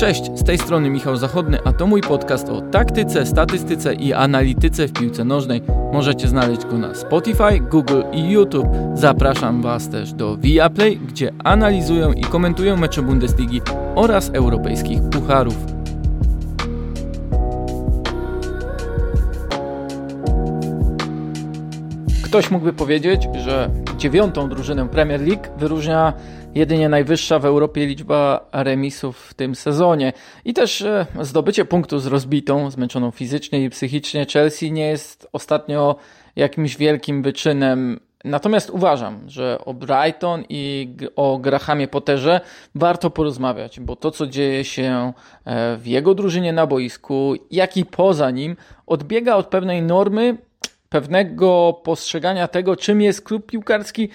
Cześć, z tej strony Michał Zachodny, a to mój podcast o taktyce, statystyce i analityce w piłce nożnej. Możecie znaleźć go na Spotify, Google i YouTube. Zapraszam Was też do Viaplay, gdzie analizują i komentują mecze Bundesligi oraz europejskich pucharów. Ktoś mógłby powiedzieć, że dziewiątą drużynę Premier League wyróżnia jedynie najwyższa w Europie liczba remisów w tym sezonie. I też e, zdobycie punktu z rozbitą, zmęczoną fizycznie i psychicznie Chelsea nie jest ostatnio jakimś wielkim wyczynem. Natomiast uważam, że o Brighton i o Grahamie Potterze warto porozmawiać, bo to, co dzieje się e, w jego drużynie na boisku, jak i poza nim, odbiega od pewnej normy, pewnego postrzegania tego, czym jest klub piłkarski,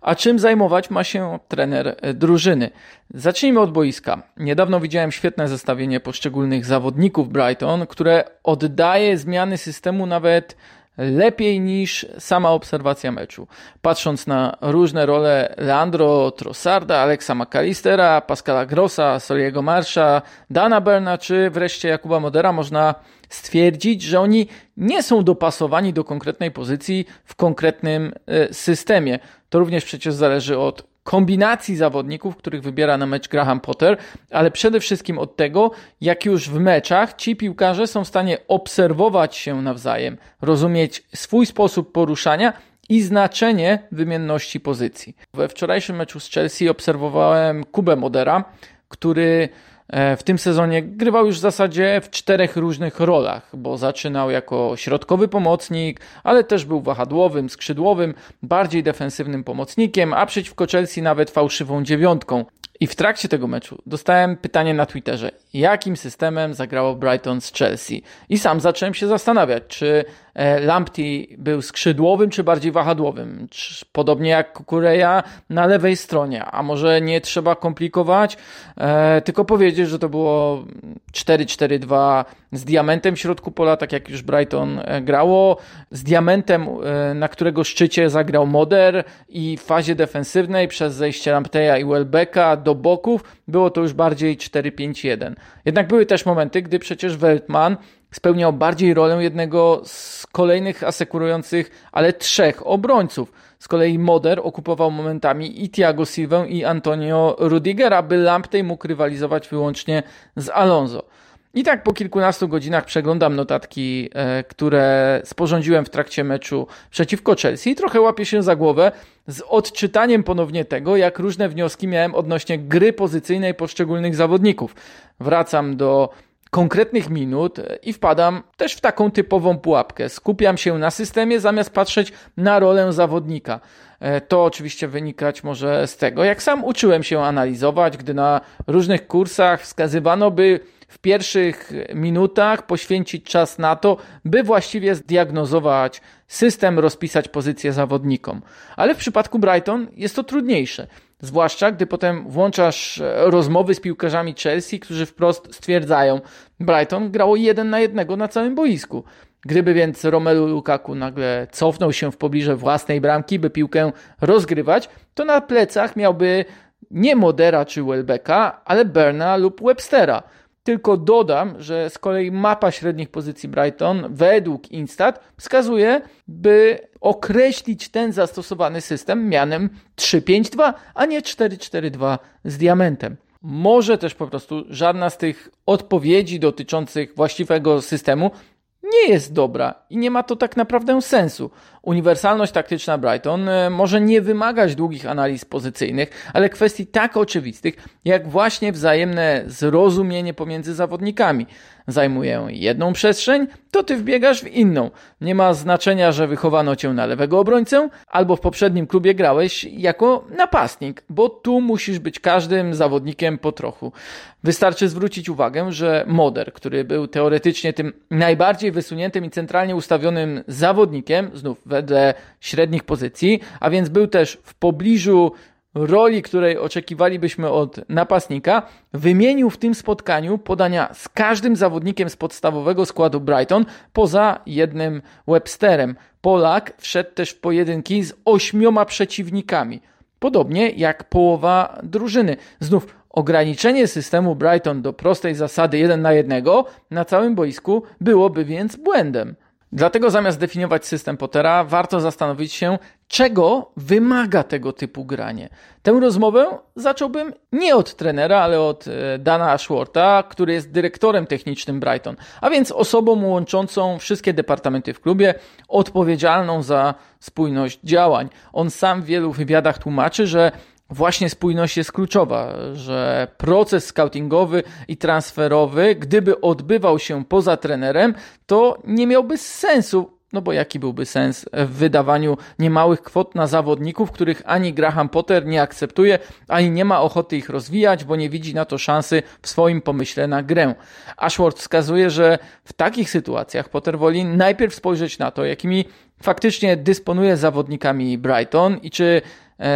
a czym zajmować ma się trener e, drużyny? Zacznijmy od boiska. Niedawno widziałem świetne zestawienie poszczególnych zawodników Brighton, które oddaje zmiany systemu nawet lepiej niż sama obserwacja meczu. Patrząc na różne role Leandro Trossarda, Alexa McAllistera, Pascala Grossa, Soliego Marsza, Dana Berna czy wreszcie Jakuba Modera, można stwierdzić, że oni nie są dopasowani do konkretnej pozycji w konkretnym e, systemie. To również przecież zależy od kombinacji zawodników, których wybiera na mecz Graham Potter, ale przede wszystkim od tego, jak już w meczach ci piłkarze są w stanie obserwować się nawzajem, rozumieć swój sposób poruszania i znaczenie wymienności pozycji. We wczorajszym meczu z Chelsea obserwowałem Kubę Modera, który w tym sezonie grywał już w zasadzie w czterech różnych rolach, bo zaczynał jako środkowy pomocnik, ale też był wahadłowym, skrzydłowym, bardziej defensywnym pomocnikiem, a przeciwko Chelsea nawet fałszywą dziewiątką. I w trakcie tego meczu dostałem pytanie na Twitterze, jakim systemem zagrało Brighton z Chelsea. I sam zacząłem się zastanawiać, czy e, Lamptey był skrzydłowym, czy bardziej wahadłowym. Podobnie jak Kukureja na lewej stronie. A może nie trzeba komplikować, e, tylko powiedzieć, że to było 4-4-2 z diamentem w środku pola, tak jak już Brighton e, grało, z diamentem, na którego szczycie zagrał Moder i w fazie defensywnej przez zejście Lampteya i Welbecka do boków było to już bardziej 4-5-1. Jednak były też momenty, gdy przecież Weltman spełniał bardziej rolę jednego z kolejnych asekurujących, ale trzech obrońców. Z kolei Moder okupował momentami i Thiago Silva i Antonio Rudigera, by Lamptey mógł rywalizować wyłącznie z Alonso. I tak po kilkunastu godzinach przeglądam notatki, e, które sporządziłem w trakcie meczu przeciwko Chelsea i trochę łapię się za głowę z odczytaniem ponownie tego, jak różne wnioski miałem odnośnie gry pozycyjnej poszczególnych zawodników. Wracam do konkretnych minut i wpadam też w taką typową pułapkę. Skupiam się na systemie zamiast patrzeć na rolę zawodnika. E, to oczywiście wynikać może z tego, jak sam uczyłem się analizować, gdy na różnych kursach wskazywano, by w pierwszych minutach poświęcić czas na to, by właściwie zdiagnozować system, rozpisać pozycję zawodnikom. Ale w przypadku Brighton jest to trudniejsze. Zwłaszcza gdy potem włączasz rozmowy z piłkarzami Chelsea, którzy wprost stwierdzają, Brighton grało jeden na jednego na całym boisku. Gdyby więc Romelu Lukaku nagle cofnął się w pobliże własnej bramki, by piłkę rozgrywać, to na plecach miałby nie Modera czy Welbecka, ale Berna lub Webstera. Tylko dodam, że z kolei mapa średnich pozycji Brighton według Instat wskazuje, by określić ten zastosowany system mianem 3-5-2, a nie 4-4-2 z diamentem. Może też po prostu żadna z tych odpowiedzi dotyczących właściwego systemu nie jest dobra i nie ma to tak naprawdę sensu. Uniwersalność taktyczna Brighton e, może nie wymagać długich analiz pozycyjnych, ale kwestii tak oczywistych, jak właśnie wzajemne zrozumienie pomiędzy zawodnikami. Zajmuję jedną przestrzeń, to ty wbiegasz w inną. Nie ma znaczenia, że wychowano cię na lewego obrońcę, albo w poprzednim klubie grałeś jako napastnik, bo tu musisz być każdym zawodnikiem po trochu. Wystarczy zwrócić uwagę, że Moder, który był teoretycznie tym najbardziej wysuniętym i centralnie ustawionym zawodnikiem, znów wedle średnich pozycji, a więc był też w pobliżu roli, której oczekiwalibyśmy od napastnika, wymienił w tym spotkaniu podania z każdym zawodnikiem z podstawowego składu Brighton, poza jednym Websterem. Polak wszedł też w pojedynki z ośmioma przeciwnikami. Podobnie jak połowa drużyny. Znów ograniczenie systemu Brighton do prostej zasady 1 na 1 na całym boisku byłoby więc błędem. Dlatego zamiast definiować system Pottera, warto zastanowić się, czego wymaga tego typu granie. Tę rozmowę zacząłbym nie od trenera, ale od e, Dana Ashworta, który jest dyrektorem technicznym Brighton, a więc osobą łączącą wszystkie departamenty w klubie, odpowiedzialną za spójność działań. On sam w wielu wywiadach tłumaczy, że właśnie spójność jest kluczowa, że proces scoutingowy i transferowy, gdyby odbywał się poza trenerem, to nie miałby sensu. No bo jaki byłby sens w wydawaniu niemałych kwot na zawodników, których ani Graham Potter nie akceptuje, ani nie ma ochoty ich rozwijać, bo nie widzi na to szansy w swoim pomyśle na grę. Ashworth wskazuje, że w takich sytuacjach Potter woli najpierw spojrzeć na to, jakimi faktycznie dysponuje zawodnikami Brighton i czy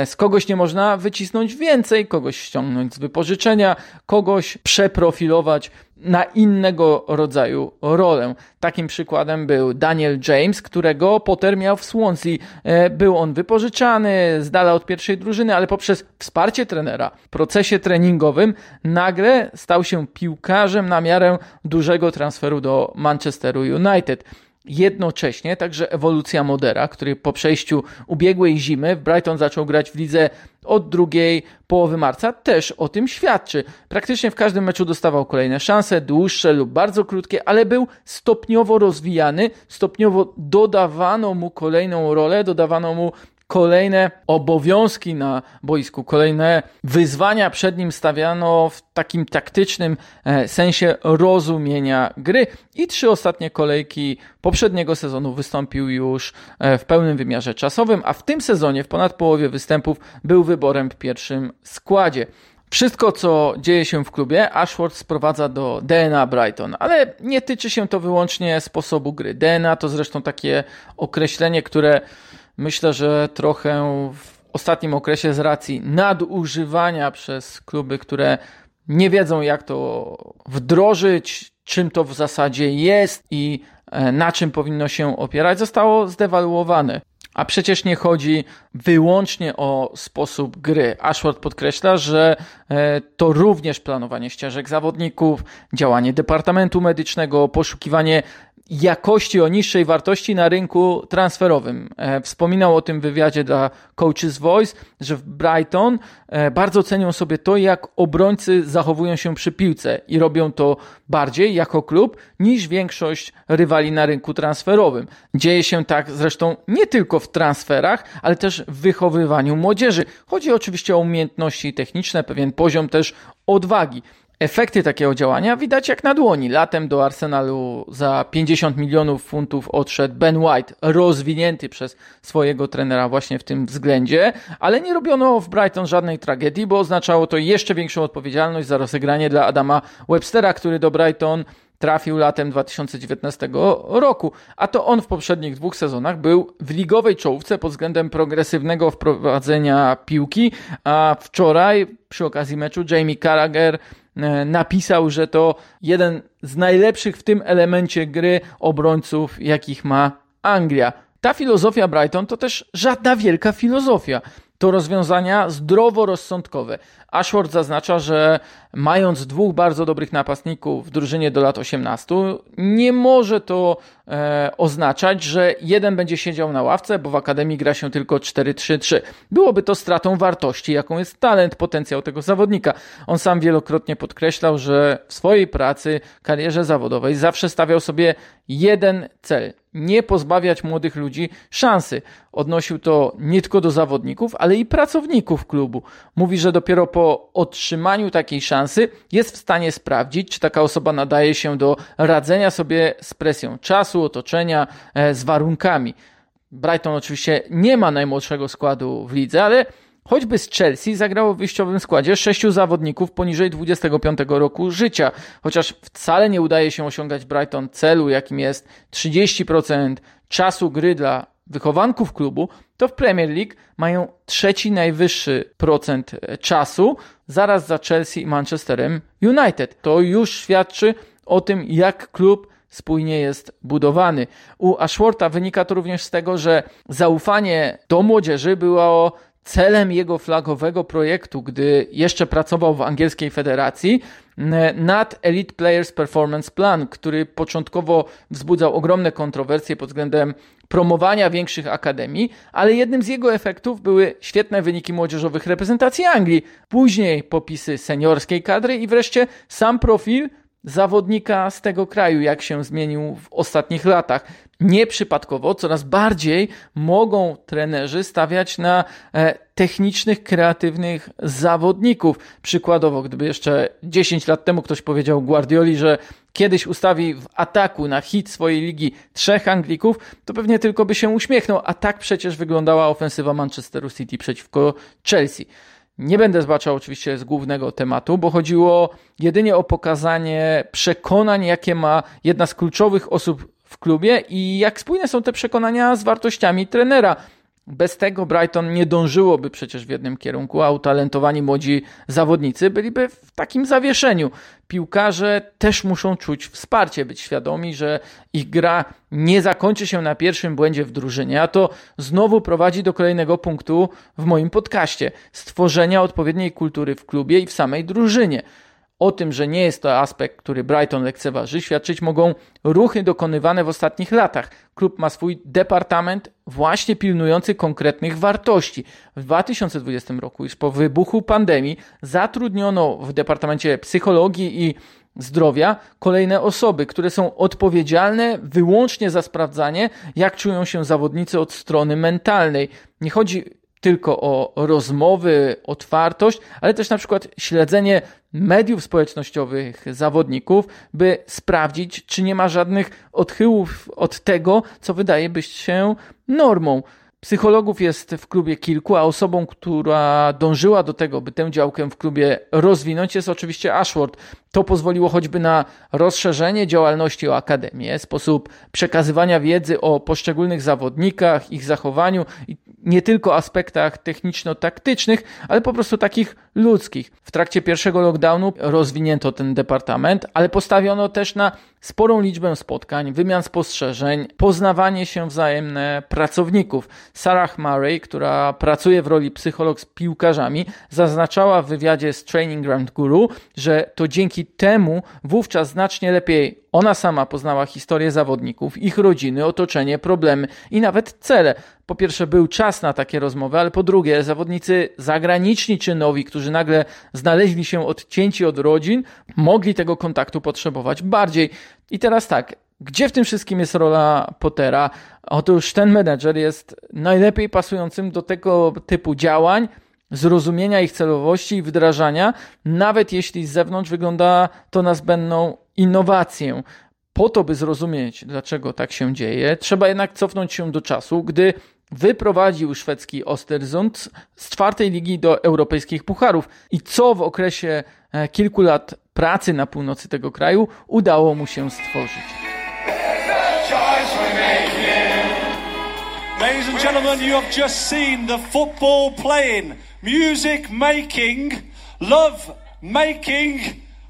z kogoś nie można wycisnąć więcej, kogoś ściągnąć z wypożyczenia, kogoś przeprofilować na innego rodzaju rolę. Takim przykładem był Daniel James, którego Potter miał w Swansea. E, był on wypożyczany z dala od pierwszej drużyny, ale poprzez wsparcie trenera w procesie treningowym nagle stał się piłkarzem na miarę dużego transferu do Manchesteru United. Jednocześnie także ewolucja Modera, który po przejściu ubiegłej zimy w Brighton zaczął grać w lidze od drugiej połowy marca, też o tym świadczy. Praktycznie w każdym meczu dostawał kolejne szanse, dłuższe lub bardzo krótkie, ale był stopniowo rozwijany, stopniowo dodawano mu kolejną rolę, dodawano mu kolejne obowiązki na boisku, kolejne wyzwania przed nim stawiano w takim taktycznym e, sensie rozumienia gry i trzy ostatnie kolejki poprzedniego sezonu wystąpił już e, w pełnym wymiarze czasowym, a w tym sezonie w ponad połowie występów był wyborem w pierwszym składzie. Wszystko, co dzieje się w klubie, Ashworth sprowadza do DNA Brighton, ale nie tyczy się to wyłącznie sposobu gry. DNA to zresztą takie określenie, które Myślę, że trochę w ostatnim okresie z racji nadużywania przez kluby, które nie wiedzą jak to wdrożyć, czym to w zasadzie jest i e, na czym powinno się opierać, zostało zdewaluowane. A przecież nie chodzi wyłącznie o sposób gry. Ashworth podkreśla, że e, to również planowanie ścieżek zawodników, działanie departamentu medycznego, poszukiwanie jakości o niższej wartości na rynku transferowym. E, wspominał o tym w wywiadzie dla Coaches Voice, że w Brighton e, bardzo cenią sobie to, jak obrońcy zachowują się przy piłce i robią to bardziej jako klub niż większość rywali na rynku transferowym. Dzieje się tak zresztą nie tylko w transferach, ale też w wychowywaniu młodzieży. Chodzi oczywiście o umiejętności techniczne, pewien poziom też odwagi. Efekty takiego działania widać jak na dłoni. Latem do Arsenalu za 50 milionów funtów odszedł Ben White, rozwinięty przez swojego trenera właśnie w tym względzie, ale nie robiono w Brighton żadnej tragedii, bo oznaczało to jeszcze większą odpowiedzialność za rozegranie dla Adama Webstera, który do Brighton trafił latem 2019 roku, a to on w poprzednich dwóch sezonach był w ligowej czołówce pod względem progresywnego wprowadzenia piłki, a wczoraj przy okazji meczu Jamie Carragher napisał, że to jeden z najlepszych w tym elemencie gry obrońców, jakich ma Anglia. Ta filozofia Brighton to też żadna wielka filozofia to rozwiązania zdroworozsądkowe. Ashworth zaznacza, że mając dwóch bardzo dobrych napastników w drużynie do lat 18, nie może to e, oznaczać, że jeden będzie siedział na ławce, bo w akademii gra się tylko 4-3-3. Byłoby to stratą wartości, jaką jest talent, potencjał tego zawodnika. On sam wielokrotnie podkreślał, że w swojej pracy, karierze zawodowej zawsze stawiał sobie jeden cel nie pozbawiać młodych ludzi szansy. Odnosił to nie tylko do zawodników, ale i pracowników klubu. Mówi, że dopiero po otrzymaniu takiej szansy jest w stanie sprawdzić, czy taka osoba nadaje się do radzenia sobie z presją czasu, otoczenia, e, z warunkami. Brighton oczywiście nie ma najmłodszego składu w lidze, ale Choćby z Chelsea zagrało w wyjściowym składzie sześciu zawodników poniżej 25 roku życia, chociaż wcale nie udaje się osiągać Brighton celu, jakim jest 30% czasu gry dla wychowanków klubu, to w Premier League mają trzeci najwyższy procent czasu, zaraz za Chelsea i Manchesterem United. To już świadczy o tym, jak klub spójnie jest budowany. U Ashworta wynika to również z tego, że zaufanie do młodzieży było celem jego flagowego projektu, gdy jeszcze pracował w angielskiej federacji, nad Elite Players Performance Plan, który początkowo wzbudzał ogromne kontrowersje pod względem promowania większych akademii, ale jednym z jego efektów były świetne wyniki młodzieżowych reprezentacji Anglii, później popisy seniorskiej kadry i wreszcie sam profil zawodnika z tego kraju, jak się zmienił w ostatnich latach. Nieprzypadkowo coraz bardziej mogą trenerzy stawiać na e, technicznych, kreatywnych zawodników. Przykładowo, gdyby jeszcze 10 lat temu ktoś powiedział Guardioli, że kiedyś ustawi w ataku na hit swojej ligi trzech Anglików, to pewnie tylko by się uśmiechnął, a tak przecież wyglądała ofensywa Manchesteru City przeciwko Chelsea. Nie będę zbaczał oczywiście z głównego tematu, bo chodziło jedynie o pokazanie przekonań, jakie ma jedna z kluczowych osób w klubie i jak spójne są te przekonania z wartościami trenera. Bez tego Brighton nie dążyłoby przecież w jednym kierunku, a utalentowani młodzi zawodnicy byliby w takim zawieszeniu. Piłkarze też muszą czuć wsparcie, być świadomi, że ich gra nie zakończy się na pierwszym błędzie w drużynie, a to znowu prowadzi do kolejnego punktu w moim podcaście stworzenia odpowiedniej kultury w klubie i w samej drużynie. O tym, że nie jest to aspekt, który Brighton lekceważy, świadczyć mogą ruchy dokonywane w ostatnich latach. Klub ma swój departament właśnie pilnujący konkretnych wartości. W 2020 roku, już po wybuchu pandemii, zatrudniono w Departamencie Psychologii i Zdrowia kolejne osoby, które są odpowiedzialne wyłącznie za sprawdzanie, jak czują się zawodnicy od strony mentalnej. Nie chodzi tylko o rozmowy, otwartość, ale też na przykład śledzenie mediów społecznościowych zawodników, by sprawdzić, czy nie ma żadnych odchyłów od tego, co wydaje być się normą. Psychologów jest w klubie kilku, a osobą, która dążyła do tego, by tę działkę w klubie rozwinąć, jest oczywiście Ashworth. To pozwoliło choćby na rozszerzenie działalności o akademię, sposób przekazywania wiedzy o poszczególnych zawodnikach, ich zachowaniu nie tylko aspektach techniczno-taktycznych, ale po prostu takich ludzkich. W trakcie pierwszego lockdownu rozwinięto ten departament, ale postawiono też na sporą liczbę spotkań, wymian spostrzeżeń, poznawanie się wzajemne pracowników. Sarah Murray, która pracuje w roli psycholog z piłkarzami, zaznaczała w wywiadzie z Training Ground Guru, że to dzięki temu wówczas znacznie lepiej ona sama poznała historię zawodników, ich rodziny, otoczenie, problemy i nawet cele. Po pierwsze, był czas na takie rozmowy, ale po drugie, zawodnicy zagraniczni czy nowi, którzy nagle znaleźli się odcięci od rodzin, mogli tego kontaktu potrzebować bardziej. I teraz tak, gdzie w tym wszystkim jest rola Pottera? Otóż ten menedżer jest najlepiej pasującym do tego typu działań, zrozumienia ich celowości i wdrażania, nawet jeśli z zewnątrz wygląda to na zbędną innowację. Po to, by zrozumieć, dlaczego tak się dzieje, trzeba jednak cofnąć się do czasu, gdy wyprowadził szwedzki Ostersund z czwartej ligi do europejskich pucharów i co w okresie e, kilku lat pracy na północy tego kraju udało mu się stworzyć. Ladies and gentlemen, you have just seen the football playing, music making, love making,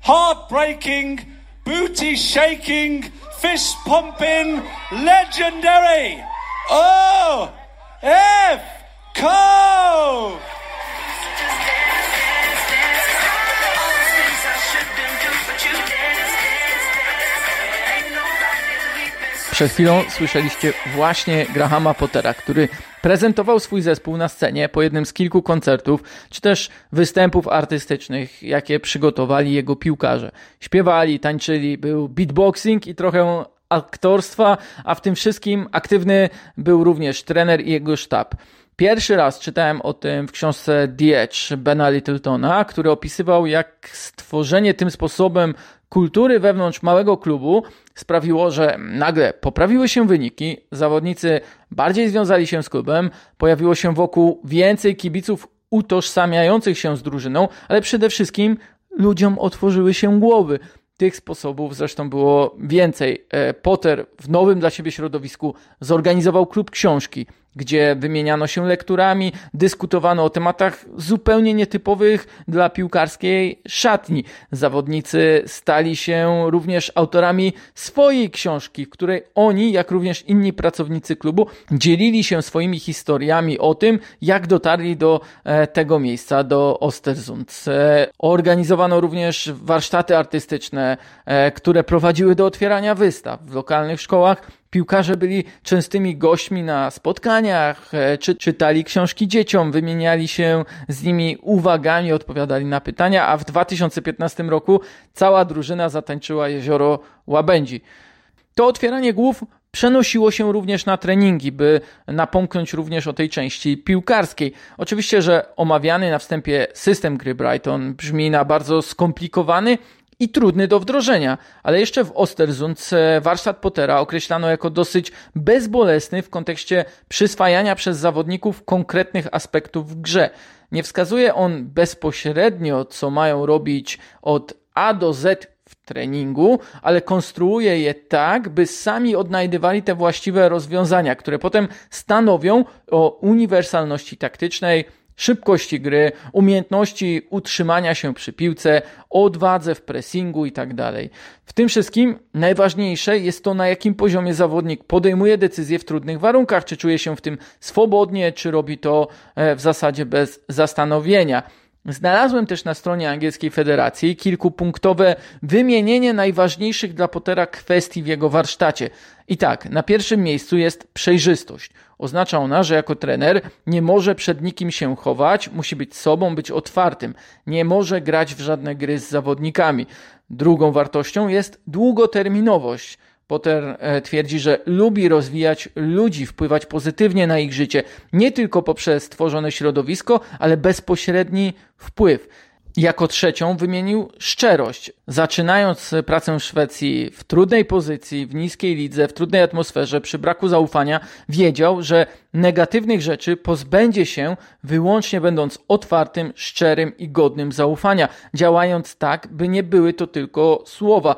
heartbreaking, booty shaking, fist pumping, legendary. Oh! F. Cove! Przed chwilą słyszeliście właśnie Grahama Pottera, który prezentował swój zespół na scenie po jednym z kilku koncertów, czy też występów artystycznych, jakie przygotowali jego piłkarze. Śpiewali, tańczyli, był beatboxing i trochę aktorstwa, a w tym wszystkim aktywny był również trener i jego sztab. Pierwszy raz czytałem o tym w książce The Edge Bena Littletona, który opisywał, jak stworzenie tym sposobem kultury wewnątrz małego klubu sprawiło, że nagle poprawiły się wyniki, zawodnicy bardziej związali się z klubem, pojawiło się wokół więcej kibiców utożsamiających się z drużyną, ale przede wszystkim ludziom otworzyły się głowy. Tych sposobów zresztą było więcej. E, Potter w nowym dla siebie środowisku zorganizował klub książki. Gdzie wymieniano się lekturami, dyskutowano o tematach zupełnie nietypowych dla piłkarskiej szatni. Zawodnicy stali się również autorami swojej książki, w której oni, jak również inni pracownicy klubu, dzielili się swoimi historiami o tym, jak dotarli do e, tego miejsca, do Ostersund. E, organizowano również warsztaty artystyczne, e, które prowadziły do otwierania wystaw w lokalnych szkołach Piłkarze byli częstymi gośćmi na spotkaniach, e, czy czytali książki dzieciom, wymieniali się z nimi uwagami, odpowiadali na pytania, a w 2015 roku cała drużyna zatańczyła jezioro Łabędzi. To otwieranie głów przenosiło się również na treningi, by napomknąć również o tej części piłkarskiej. Oczywiście, że omawiany na wstępie system gry Brighton brzmi na bardzo skomplikowany, i trudny do wdrożenia, ale jeszcze w Ostersund warsztat Pottera określano jako dosyć bezbolesny w kontekście przyswajania przez zawodników konkretnych aspektów w grze. Nie wskazuje on bezpośrednio, co mają robić od A do Z w treningu, ale konstruuje je tak, by sami odnajdywali te właściwe rozwiązania, które potem stanowią o uniwersalności taktycznej, szybkości gry, umiejętności utrzymania się przy piłce, odwadze w pressingu itd. Tak w tym wszystkim najważniejsze jest to, na jakim poziomie zawodnik podejmuje decyzje w trudnych warunkach, czy czuje się w tym swobodnie, czy robi to e, w zasadzie bez zastanowienia. Znalazłem też na stronie angielskiej federacji kilkupunktowe wymienienie najważniejszych dla Pottera kwestii w jego warsztacie. I tak, na pierwszym miejscu jest przejrzystość. Oznacza ona, że jako trener nie może przed nikim się chować, musi być sobą, być otwartym. Nie może grać w żadne gry z zawodnikami. Drugą wartością jest długoterminowość. Potter e, twierdzi, że lubi rozwijać ludzi, wpływać pozytywnie na ich życie, nie tylko poprzez tworzone środowisko, ale bezpośredni wpływ. Jako trzecią wymienił szczerość. Zaczynając pracę w Szwecji w trudnej pozycji, w niskiej lidze, w trudnej atmosferze, przy braku zaufania, wiedział, że negatywnych rzeczy pozbędzie się wyłącznie będąc otwartym, szczerym i godnym zaufania, działając tak, by nie były to tylko słowa.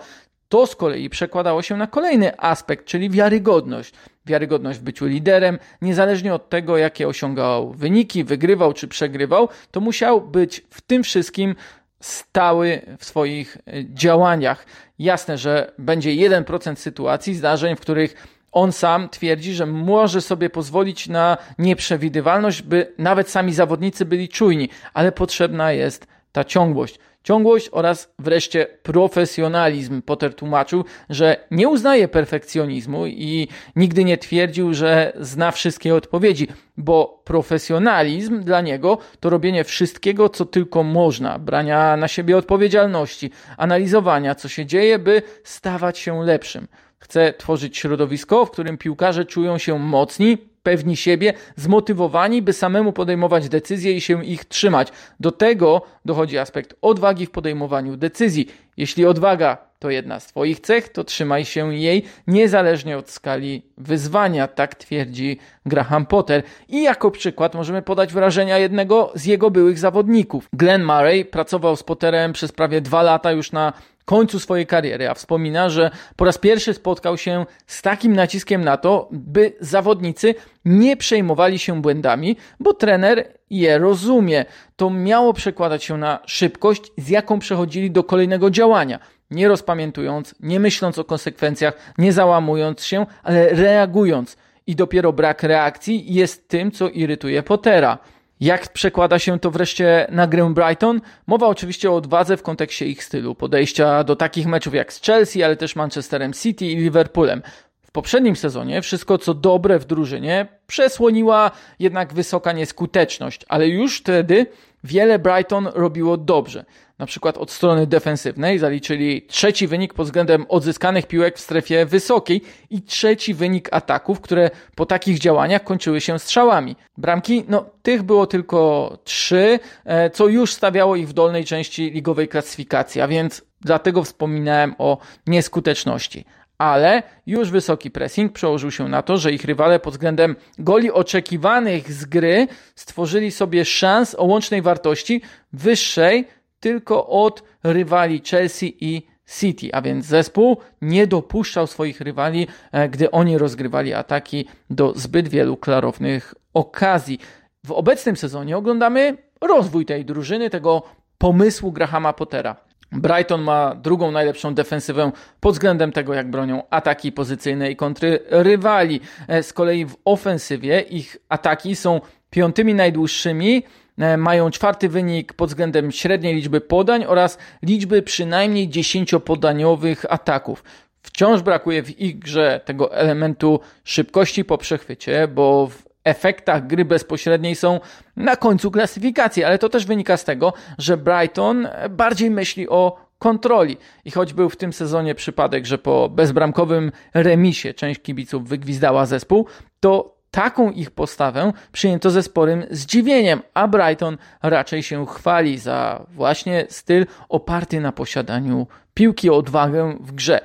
To z kolei przekładało się na kolejny aspekt, czyli wiarygodność. Wiarygodność w byciu liderem, niezależnie od tego, jakie osiągał wyniki, wygrywał czy przegrywał, to musiał być w tym wszystkim stały w swoich e, działaniach. Jasne, że będzie 1% sytuacji, zdarzeń, w których on sam twierdzi, że może sobie pozwolić na nieprzewidywalność, by nawet sami zawodnicy byli czujni, ale potrzebna jest ta ciągłość. Ciągłość oraz wreszcie profesjonalizm. Potter tłumaczył, że nie uznaje perfekcjonizmu i nigdy nie twierdził, że zna wszystkie odpowiedzi, bo profesjonalizm dla niego to robienie wszystkiego, co tylko można, brania na siebie odpowiedzialności, analizowania, co się dzieje, by stawać się lepszym. Chce tworzyć środowisko, w którym piłkarze czują się mocni, pewni siebie, zmotywowani, by samemu podejmować decyzje i się ich trzymać. Do tego dochodzi aspekt odwagi w podejmowaniu decyzji. Jeśli odwaga to jedna z Twoich cech, to trzymaj się jej niezależnie od skali wyzwania, tak twierdzi Graham Potter. I jako przykład możemy podać wrażenia jednego z jego byłych zawodników. Glenn Murray pracował z Potterem przez prawie dwa lata już na końcu swojej kariery, a wspomina, że po raz pierwszy spotkał się z takim naciskiem na to, by zawodnicy nie przejmowali się błędami, bo trener je rozumie. To miało przekładać się na szybkość, z jaką przechodzili do kolejnego działania. Nie rozpamiętując, nie myśląc o konsekwencjach, nie załamując się, ale reagując. I dopiero brak reakcji jest tym, co irytuje Pottera. Jak przekłada się to wreszcie na grę Brighton? Mowa oczywiście o odwadze w kontekście ich stylu, podejścia do takich meczów jak z Chelsea, ale też Manchesterem City i Liverpoolem. W poprzednim sezonie wszystko co dobre w drużynie przesłoniła jednak wysoka nieskuteczność, ale już wtedy wiele Brighton robiło dobrze na przykład od strony defensywnej zaliczyli trzeci wynik pod względem odzyskanych piłek w strefie wysokiej i trzeci wynik ataków, które po takich działaniach kończyły się strzałami. Bramki, no tych było tylko trzy, e, co już stawiało ich w dolnej części ligowej klasyfikacji, a więc dlatego wspominałem o nieskuteczności ale już wysoki pressing przełożył się na to, że ich rywale pod względem goli oczekiwanych z gry stworzyli sobie szans o łącznej wartości wyższej tylko od rywali Chelsea i City, a więc zespół nie dopuszczał swoich rywali, e, gdy oni rozgrywali ataki do zbyt wielu klarownych okazji. W obecnym sezonie oglądamy rozwój tej drużyny, tego pomysłu Grahama Pottera. Brighton ma drugą najlepszą defensywę pod względem tego, jak bronią ataki pozycyjne i kontry rywali. E, z kolei w ofensywie ich ataki są piątymi najdłuższymi, e, mają czwarty wynik pod względem średniej liczby podań oraz liczby przynajmniej dziesięciopodaniowych ataków. Wciąż brakuje w ich grze tego elementu szybkości po przechwycie, bo w efektach gry bezpośredniej są na końcu klasyfikacji, ale to też wynika z tego, że Brighton bardziej myśli o kontroli. I choć był w tym sezonie przypadek, że po bezbramkowym remisie część kibiców wygwizdała zespół, to taką ich postawę przyjęto ze sporym zdziwieniem, a Brighton raczej się chwali za właśnie styl oparty na posiadaniu piłki, odwagę w grze.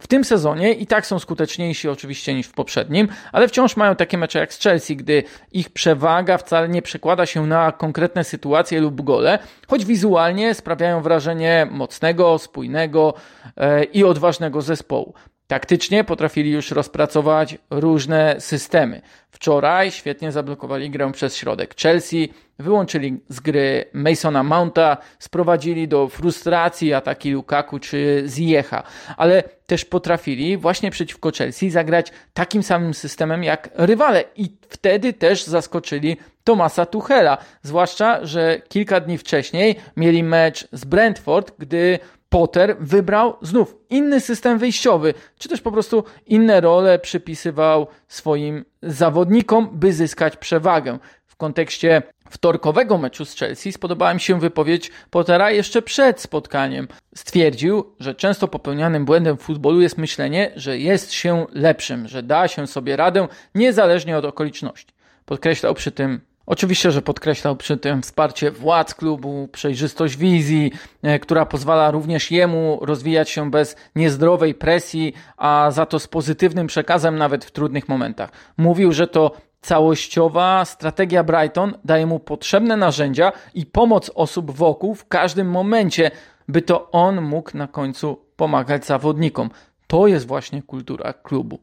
W tym sezonie i tak są skuteczniejsi oczywiście niż w poprzednim, ale wciąż mają takie mecze jak z Chelsea, gdy ich przewaga wcale nie przekłada się na konkretne sytuacje lub gole, choć wizualnie sprawiają wrażenie mocnego, spójnego e, i odważnego zespołu. Taktycznie potrafili już rozpracować różne systemy. Wczoraj świetnie zablokowali grę przez środek. Chelsea wyłączyli z gry Masona Mounta, sprowadzili do frustracji ataki Lukaku czy Ziecha, ale też potrafili właśnie przeciwko Chelsea zagrać takim samym systemem jak rywale i wtedy też zaskoczyli Tomasa Tuchela, zwłaszcza, że kilka dni wcześniej mieli mecz z Brentford, gdy Potter wybrał znów inny system wyjściowy, czy też po prostu inne role przypisywał swoim zawodnikom, by zyskać przewagę. W kontekście wtorkowego meczu z Chelsea spodobała mi się wypowiedź Pottera jeszcze przed spotkaniem. Stwierdził, że często popełnianym błędem w futbolu jest myślenie, że jest się lepszym, że da się sobie radę niezależnie od okoliczności. Podkreślał przy tym Oczywiście, że podkreślał przy tym wsparcie władz klubu, przejrzystość wizji, e, która pozwala również jemu rozwijać się bez niezdrowej presji, a za to z pozytywnym przekazem nawet w trudnych momentach. Mówił, że to całościowa strategia Brighton daje mu potrzebne narzędzia i pomoc osób wokół w każdym momencie, by to on mógł na końcu pomagać zawodnikom. To jest właśnie kultura klubu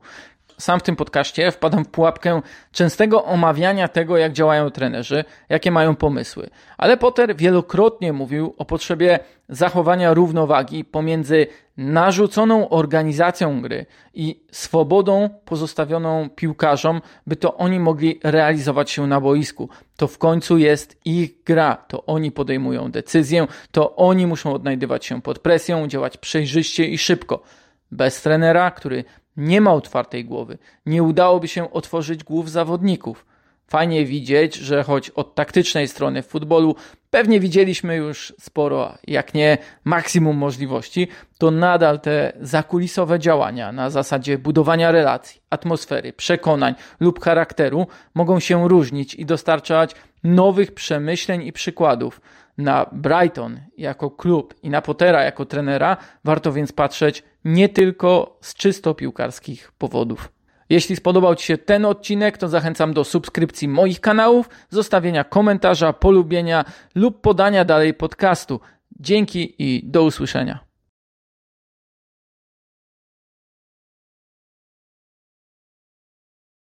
sam w tym podcaście wpadam w pułapkę częstego omawiania tego, jak działają trenerzy, jakie mają pomysły. Ale Potter wielokrotnie mówił o potrzebie zachowania równowagi pomiędzy narzuconą organizacją gry i swobodą pozostawioną piłkarzom, by to oni mogli realizować się na boisku. To w końcu jest ich gra, to oni podejmują decyzję, to oni muszą odnajdywać się pod presją, działać przejrzyście i szybko. Bez trenera, który nie ma otwartej głowy. Nie udałoby się otworzyć głów zawodników. Fajnie widzieć, że choć od taktycznej strony w futbolu pewnie widzieliśmy już sporo, jak nie maksimum możliwości, to nadal te zakulisowe działania na zasadzie budowania relacji, atmosfery, przekonań lub charakteru mogą się różnić i dostarczać nowych przemyśleń i przykładów. Na Brighton jako klub i na Pottera jako trenera warto więc patrzeć nie tylko z czysto piłkarskich powodów. Jeśli spodobał Ci się ten odcinek, to zachęcam do subskrypcji moich kanałów, zostawienia komentarza, polubienia lub podania dalej podcastu. Dzięki i do usłyszenia.